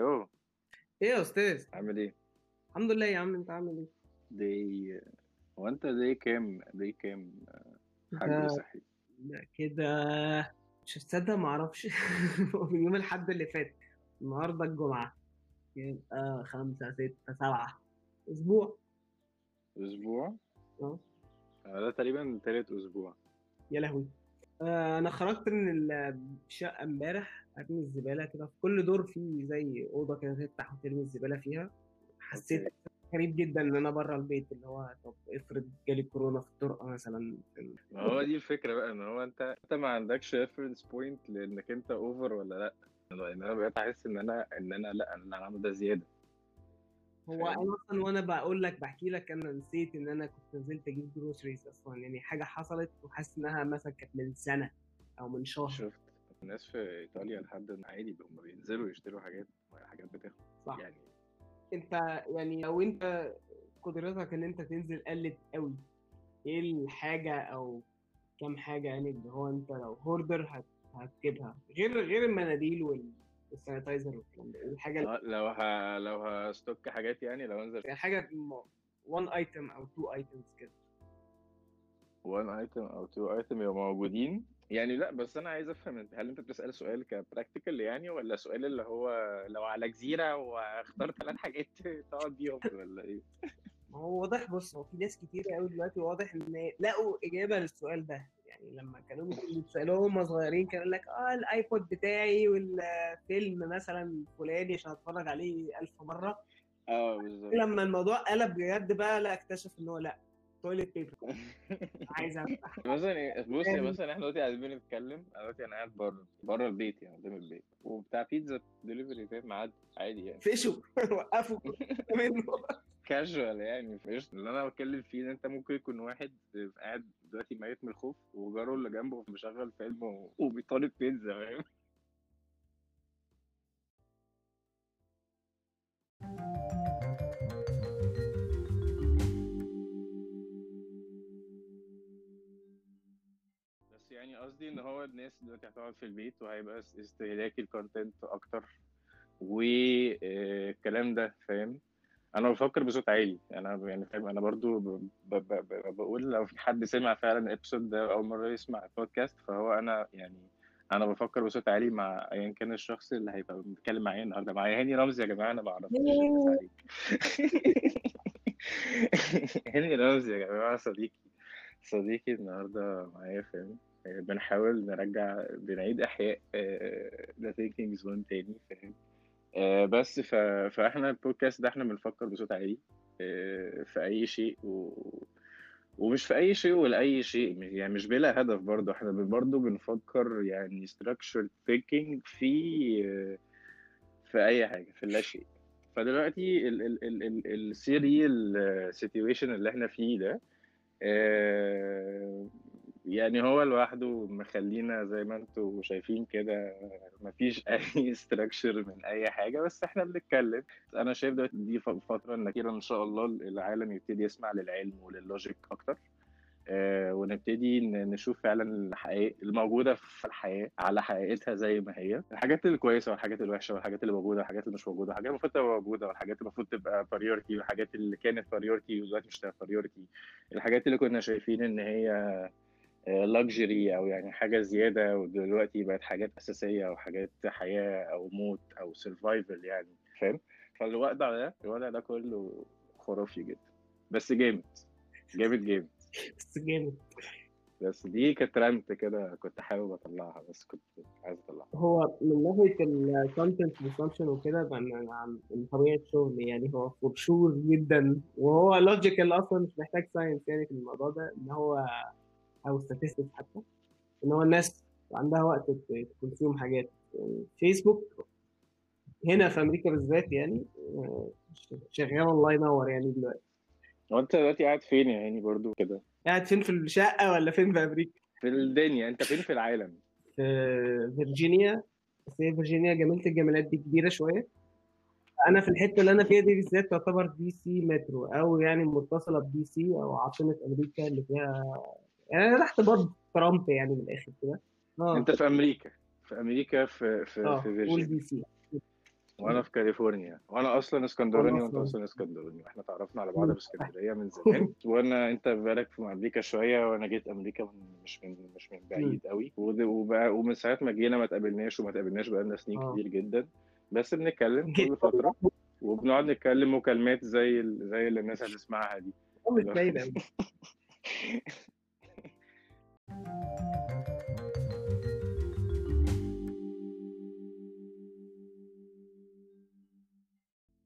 ألو إيه يا أستاذ؟ عامل إيه؟ الحمد لله يا عم انت عامل إيه؟ دي هو انت دي كام؟ دي كام حاج ده صحي؟ ده كده مش هتصدق ما أعرفش. من يوم الحد اللي فات النهارده الجمعة يبقى خمسة ستة سبعة أسبوع. أسبوع؟ آه. آه، ده تقريبا تالت أسبوع. يا لهوي. آه، أنا خرجت من الشقة امبارح أرمي الزبالة كده في كل دور فيه زي أوضة كده تفتح وترمي الزبالة فيها. حسيت غريب جدا إن أنا بره البيت اللي هو طب افرض جالي كورونا في الطرقة مثلا. ما هو دي الفكرة بقى إن هو أنت أنت ما عندكش reference point لإنك أنت over ولا لأ. لأن أنا بقيت أحس إن أنا إن أنا لأ أنا عامل ده زيادة. هو أنا أصلا وأنا بقول لك بحكي لك أنا نسيت إن أنا كنت نزلت أجيب groceries أصلا يعني حاجة حصلت وحاسس إنها مثلا كانت من سنة أو من شهر. شفت. الناس في إيطاليا لحد عادي هم بينزلوا يشتروا حاجات حاجات بتاخد صح. يعني. أنت يعني لو أنت قدرتك إن أنت تنزل قلقت قوي إيه الحاجة أو كام حاجة يعني اللي هو أنت لو hoarder هت... هتجيبها؟ غير غير المناديل وال- وال sanitizer والكلام ده. الحاجة آه، لو ه... لو ه stock حاجات يعني لو انزل يعني حاجة 1 item أو 2 items كده. one item أو two item يبقوا موجودين. يعني لا بس أنا عايز أفهم هل أنت بتسأل سؤال ك practical يعني ولا سؤال اللي هو لو على جزيرة واختار ثلاث حاجات تقعد بيهم ولا إيه؟ ما هو واضح بص هو في ناس كتير قوي دلوقتي واضح إن لقوا إجابة للسؤال ده. يعني لما كانوا بيسالوه هم صغيرين كانوا يقول لك آه ال iPod بتاعي والفيلم مثلا فلاني عشان أتفرج عليه ألف مرة. آه بالظبط. لما الموضوع قلب بجد بقى لا اكتشف إن هو لا toilet paper عايز أفتح. مثلا إيه، بص يا مثلا إحنا دلوقتي قاعدين بنتكلم دلوقتي أنا قاعد بره بره البيت يعني قدام البيت. وبتاع بيتزا دليفري فاهم؟ معدي عادي يعني. فشوا وقفوا. منه كاجوال يعني فايش اللي أنا بتكلم فيه إن أنت ممكن يكون واحد قاعد دلوقتي ميت من الخوف وجاره اللي جنبه مشغل فيلم وبيطلب بيتزا فاهم؟ هو الناس دلوقتي هتقعد في البيت وهيبقى اس- استهلاكي ال content أكتر. والكلام ده فاهم؟ أنا بفكر بصوت عالي. أنا يعني فاهم أنا برضو ب... ب... ب... بقول لو في حد سمع فعلا ال episode ده أول مرة يسمع البودكاست فهو أنا يعني أنا بفكر بصوت عالي مع ايا كان الشخص اللي هيبقى بيتكلم معايا النهارده. معايا هاني رمزي يا جماعة أنا عليك هاني رمزي يا جماعة صديقي. صديقي النهارده معايا فاهم؟ آه، بنحاول نرجع بنعيد إحياء The Thinking Zone تاني فاهم؟ آه، بس ف... فإحنا البودكاست ده إحنا بنفكر بصوت عالي آه، في أي شيء و... ومش في أي شيء ولا اي شيء يعني مش بلا هدف برضه إحنا برضه بنفكر يعني structured thinking في آه، في أي حاجة في لا شيء. فدلوقتي ال ال ال ال ال surreal situation اللي إحنا فيه ده يعني هو لوحده مخلينا زي ما أنتوا شايفين كده مفيش أي structure من أي حاجة بس إحنا بنتكلم. أنا شايف دلوقتي دي فترة إن إن شاء الله العالم يبتدي يسمع للعلم ولل logic أكتر. آه، ونبتدي نشوف فعلا الحقائق الموجودة في الحياة على حقيقتها زي ما هي. الحاجات الكويسه والحاجات الوحشه والحاجات اللي موجودة والحاجات اللي مش موجودة والحاجات المفروض تبقى موجودة والحاجات اللي المفروض تبقى priority والحاجات اللي كانت priority ودلوقتي مش priority الحاجات اللي كنا شايفين إن هي luxury أو يعني حاجة زيادة ودلوقتي بقت حاجات أساسية أو حاجات حياة أو موت أو survival يعني فاهم؟ فالوضع ده الوضع ده كله خرافي جدا. بس جامد جامد جامد. بس جامد. بس دي كانت rant كده كنت حابب أطلعها بس كنت عايز أطلعها. هو من ناحية ال content consumption وكده من طبيعة شغلي يعني هو for sure جدا. وهو logical أصلا مش محتاج science يعني في الموضوع ده إن هو أو statistics حتى إن هو الناس عندها وقت ت consume حاجات. يعني فيسبوك هنا في أمريكا بالذات يعني آه، شغال الله ينور يعني دلوقتي. هو أنت دلوقتي قاعد فين يا هاني برضو كده؟ قاعد فين في الشقة ولا فين في أمريكا؟ في الدنيا. أنت فين في العالم؟ في فيرجينيا. بس هي فيرجينيا جميلة الجمالات دي كبيرة شوية. أنا في الحتة اللي أنا فيها دي بالذات تعتبر دي سي مترو أو يعني متصلة ب دي سي أو عاصمة أمريكا اللي فيها يعني أنا تحت برضه ترامب يعني من الآخر كده. آه. أنت في أمريكا. في أمريكا في في آه في فيرجينيا. وأنا في كاليفورنيا. وأنا أصلا إسكندراني وأنت أصلاً. أصلا إسكندراني. إحنا تعرفنا على بعض. في إسكندرية من زمان. وأنا أنت بقالك في أمريكا شوية وأنا جيت أمريكا من مش من مش من بعيد قوي وبقى ومن ساعة ما جينا ما تقابلناش وما تقابلناش بقالنا سنين آه. كتير جدا. بس بنتكلم كل فترة وبنقعد نتكلم مكالمات زي ال- زي اللي الناس هتسمعها دي. أوي.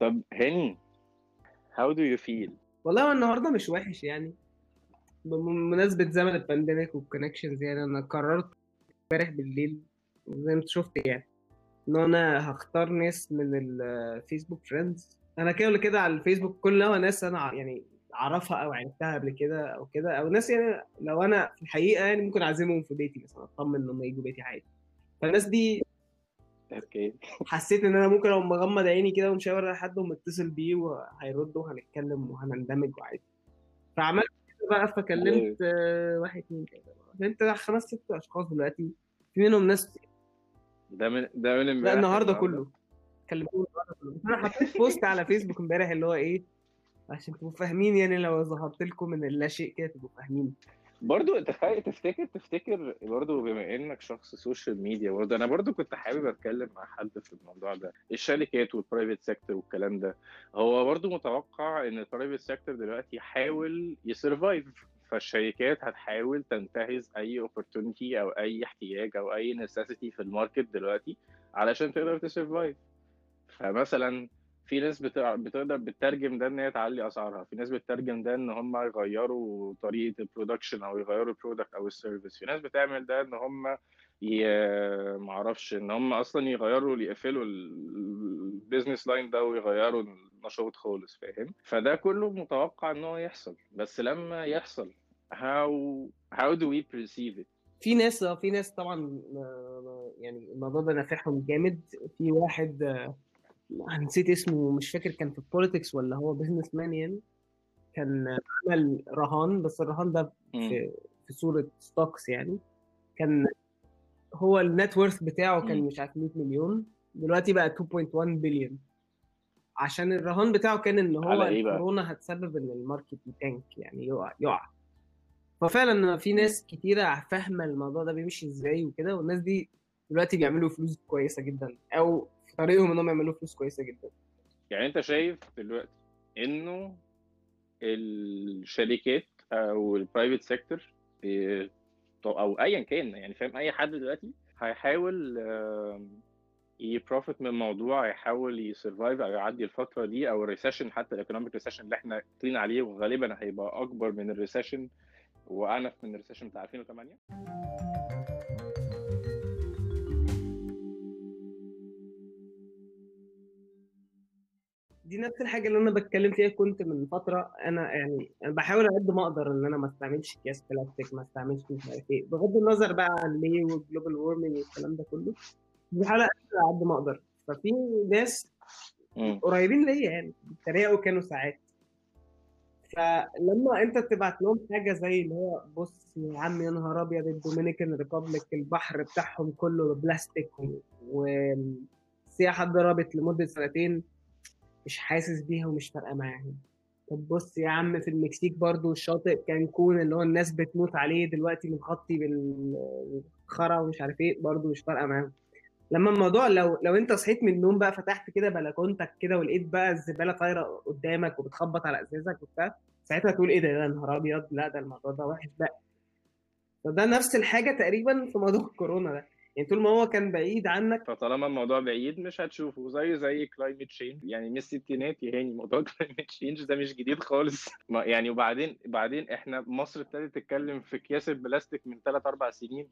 طب هاني how do you feel والله النهارده مش وحش يعني. بمناسبة زمن ال pandemic وال connections يعني أنا قررت امبارح بالليل زي ما أنت شفت يعني إن أنا هختار ناس من الفيسبوك friends أنا كده كده على الفيسبوك كلها ناس أنا ع- يعني أعرفها أو عرفتها قبل كده أو كده أو ناس يعني لو أنا في الحقيقة يعني ممكن أعزمهم في بيتي مثلا أطمن إنهم يجوا بيتي عادي. فالناس دي okay. حسيت إن أنا ممكن لو مغمض عيني كده ومشاور على حد ومتصل بيه وهيرد وهنتكلم وهنندمج وعادي. فعملت كده بقى فكلمت واحد اتنين تلاتة كلمت خمس ست أشخاص دلوقتي في منهم ناس ده من ده من امبارح لا النهارده؟ كله. كلمتهم النهارده كله أنا حطيت post على فيسبوك امبارح اللي هو إيه عشان تبقوا فاهمين يعني لو ظهرت لكم من اللا شيء كده تبقوا فاهمين. برضو تخيل تفتكر تفتكر برضو بما إنك شخص social media برضو أنا برضو كنت حابب أتكلم مع حد في الموضوع ده الشركات وال private sector والكلام ده. هو برضو متوقع إن ال private sector دلوقتي يحاول ي survive فالشركات هتحاول تنتهز أي opportunity أو أي احتياج أو أي necessity في ال market دلوقتي علشان تقدر ت survive فمثلا في ناس بتقدر بتترجم ده إن هي تعلي أسعارها في ناس بتترجم ده إن هم يغيروا طريقة ال production أو يغيروا ال product أو ال service في ناس بتعمل ده إن هم ي... معرفش إن هم أصلا يغيروا يقفلوا ال business line ده ويغيروا النشاط خالص فاهم؟ فده كله متوقع إن هو يحصل بس لما يحصل how how do we perceive it في ناس آه في ناس طبعا ما- يعني الموضوع ده نافعهم جامد. في واحد آه، نسيت اسمه مش فاكر كان في ال politics ولا هو businessman يعني. كان عمل رهان بس الرهان ده في في صورة stocks يعني. كان هو ال net worth بتاعه كان. مش عارف 100 مليون. دلوقتي بقى 2.1 بليون عشان الرهان بتاعه كان إن هو إيه؟ الكورونا هتسبب إن ال market ي tank يعني يقع يقع. ففعلا في ناس كتيرة فاهمة الموضوع ده بيمشي إزاي وكده والناس دي دلوقتي بيعملوا فلوس كويسة جدا. أو طريقهم انهم يعملوا فلوس كويسة جدا. يعني أنت شايف دلوقتي إنه الشركات أو ال private sector أو ايا كان يعني فاهم أي حد دلوقتي هيحاول ي profit من الموضوع هيحاول ي survive أو يعدي الفترة دي أو ال recession حتى ال economic recession اللي إحنا داخلين عليه وغالبا هيبقى أكبر من ال recession وأعنف من ال recession بتاع 2008 دي نفس الحاجة اللي أنا بتكلم فيها كنت من فترة. أنا يعني أنا بحاول على قد ما أقدر إن أنا ما استعملش أكياس بلاستيك ما استعملش مش عارف إيه بغض النظر بقى عن ليه وال global warming والكلام ده كله بحاول على قد ما أقدر. ففي ناس. قريبين ليا يعني بيتريقوا كانوا ساعات. فلما أنت تبعت لهم حاجة زي اللي هو بص يا عم يا نهار أبيض الدومينيكان republic البحر بتاعهم كله بلاستيك والسياحة اتضربت لمدة سنتين. مش حاسس بيها ومش فارقة معاهم طب بص يا عم في المكسيك برضو الشاطئ كانكون اللي هو الناس بتموت عليه دلوقتي متغطي بالخرا ومش عارف إيه برضو مش فارقة معاهم. لما الموضوع لو لو انت صحيت من النوم بقى فتحت كده بلكونتك كده ولقيت بقى الزبالة طايرة قدامك وبتخبط على إزازك وبتاع ساعتها تقول إيه ده يا نهار أبيض لا ده الموضوع ده وحش بقى. فده نفس الحاجة تقريبا في موضوع الكورونا ده. يعني طول ما هو كان بعيد عنك فطالما الموضوع بعيد مش هتشوفه. زي زي كلايمت تشينج يعني من الستينات يا هاني موضوع كلايمت تشينج ده مش جديد خالص. ما- يعني وبعدين بعدين إحنا مصر ابتدت تتكلم في أكياس البلاستيك من 3 4 سنين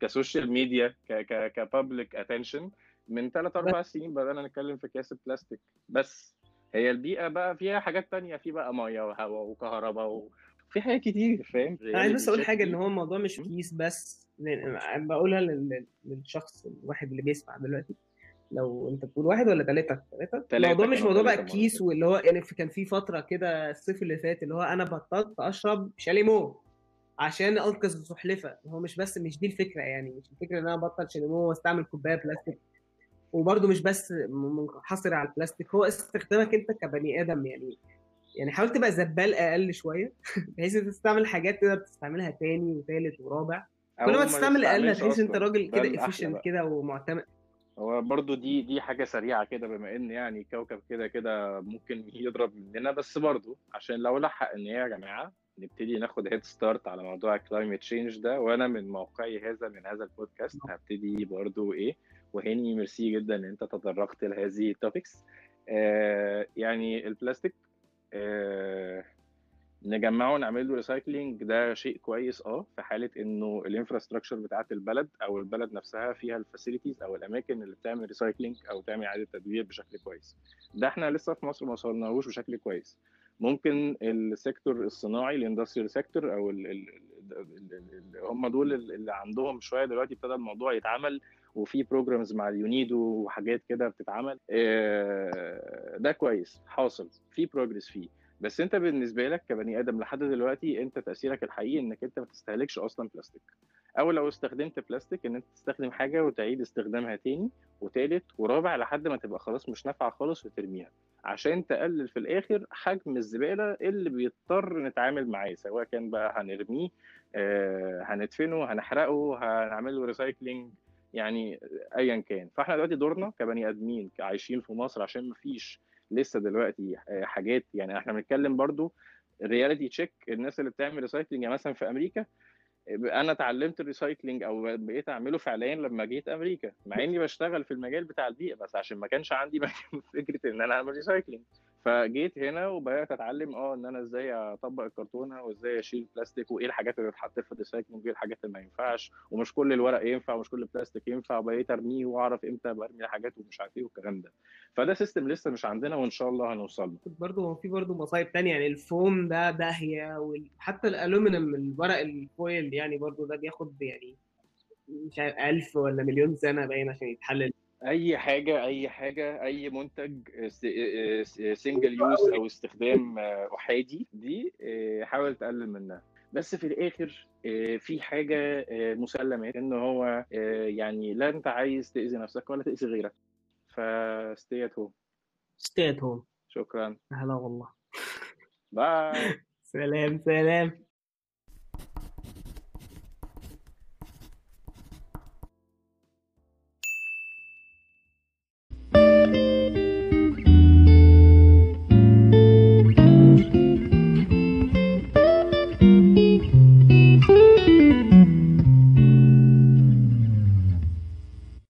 كسوشيال ميديا ك ك كبابليك اتنشن من 3 4 سنين بدأنا نتكلم في أكياس البلاستيك. بس هي البيئة بقى فيها حاجات تانية. في بقى مية وهواء وكهرباء وفي حاجات كتير فاهم؟ أنا عايز بس أقول حاجة إن هو الموضوع مش كيس بس. بقولها لل- للشخص الواحد اللي بيسمع دلوقتي. لو أنت بتقول واحد ولا ثلاثة ثلاثة تلاتة الموضوع مش موضوع بقى تلاتة كيس مرة. واللي هو يعني في- كان في فترة كده الصيف اللي فات اللي هو أنا بطلت أشرب شاليمو عشان أنقذ السلحفه هو مش بس مش دي الفكرة يعني مش الفكرة إن أنا ابطل شاليمو وأستعمل كوباية بلاستيك. وبرده مش بس منحصر على البلاستيك هو استخدامك أنت كبني آدم يعني. يعني حاول تبقى زبال أقل شوية بحيث تستعمل حاجات تقدر تستعملها تاني وثالث ورابع. كل ما تستعمل أقل هتحس أنت راجل كده efficient كده ومعتمد. هو برضو دي دي حاجة سريعة كده بما إن يعني كوكب كده كده ممكن يضرب مننا بس برضو عشان لو لحق إن هي يا جماعة نبتدي ناخد head start على موضوع ال climate change ده وأنا من موقعي هذا من هذا البودكاست هبتدي برضو إيه وهاني ميرسي جدا إن أنت تطرقت لهذه ال topics آه يعني البلاستيك آه نجمعه ونعمل له recycling ده شيء كويس آه في حالة إنه ال infrastructure بتاعت البلد أو البلد نفسها فيها ال facilities أو الأماكن اللي بتعمل recycling أو تعمل إعادة تدوير بشكل كويس. ده إحنا لسه في مصر ما وصلناهوش بشكل كويس. ممكن ال sector الصناعي ال industrial sector أو ال هم دول اللي عندهم شوية دلوقتي ابتدى الموضوع يتعمل وفي programs مع اليونيدو وحاجات كده بتتعمل ده كويس حاصل في progress فيه. بس انت بالنسبة لك كبني آدم لحد دلوقتي انت تأثيرك الحقيقي انك انت ما تستهلكش أصلا بلاستيك. أو لو استخدمت بلاستيك إن انت تستخدم حاجة وتعيد استخدامها تاني وتالت ورابع لحد ما تبقى خلاص مش نافعة خالص وترميها. عشان تقلل في الآخر حجم الزبالة اللي بيضطر نتعامل معاه سواء كان بقى هنرميه آه هندفنه هنحرقه هنعمل له recycling يعني ايا كان. فإحنا دلوقتي دورنا كبني آدمين عايشين في مصر عشان ما فيش لسه دلوقتي حاجات يعني إحنا بنتكلم برضو reality check الناس اللي بتعمل recycling يعني مثلا في أمريكا أنا اتعلمت ال recycling أو بقيت أعمله فعليا لما جيت أمريكا مع إني بشتغل في المجال بتاع البيئة بس عشان ما كانش عندي فكرة إن أنا أعمل recycling فجيت هنا وبدأت أتعلم آه إن أنا إزاي أطبق الكرتونه وإزاي أشيل بلاستيك وإيه الحاجات اللي تتحط في ال recycling وإيه الحاجات اللي ما ينفعش ومش كل الورق ينفع ومش كل البلاستيك ينفع وبقيت أرميه وأعرف إمتى برمي الحاجات ومش عارف إيه والكلام ده. فده system لسه مش عندنا وإن شاء الله هنوصل له. برضه في برضه مصايب تانية يعني الفوم ده داهية وحتى الألومنيوم الورق ال foil يعني برضه ده بياخد يعني مش عارف 1000 ولا مليون سنة باين عشان يتحلل. أي حاجة أي حاجة أي منتج single use أو استخدام أحادي دي حاول تقلل منها. بس في الآخر في حاجة مسلمات إن هو يعني لا أنت عايز تأذي نفسك ولا تأذي غيرك. فستي ات هوم ستي ات هوم شكرا. هلا والله. باي سلام سلام.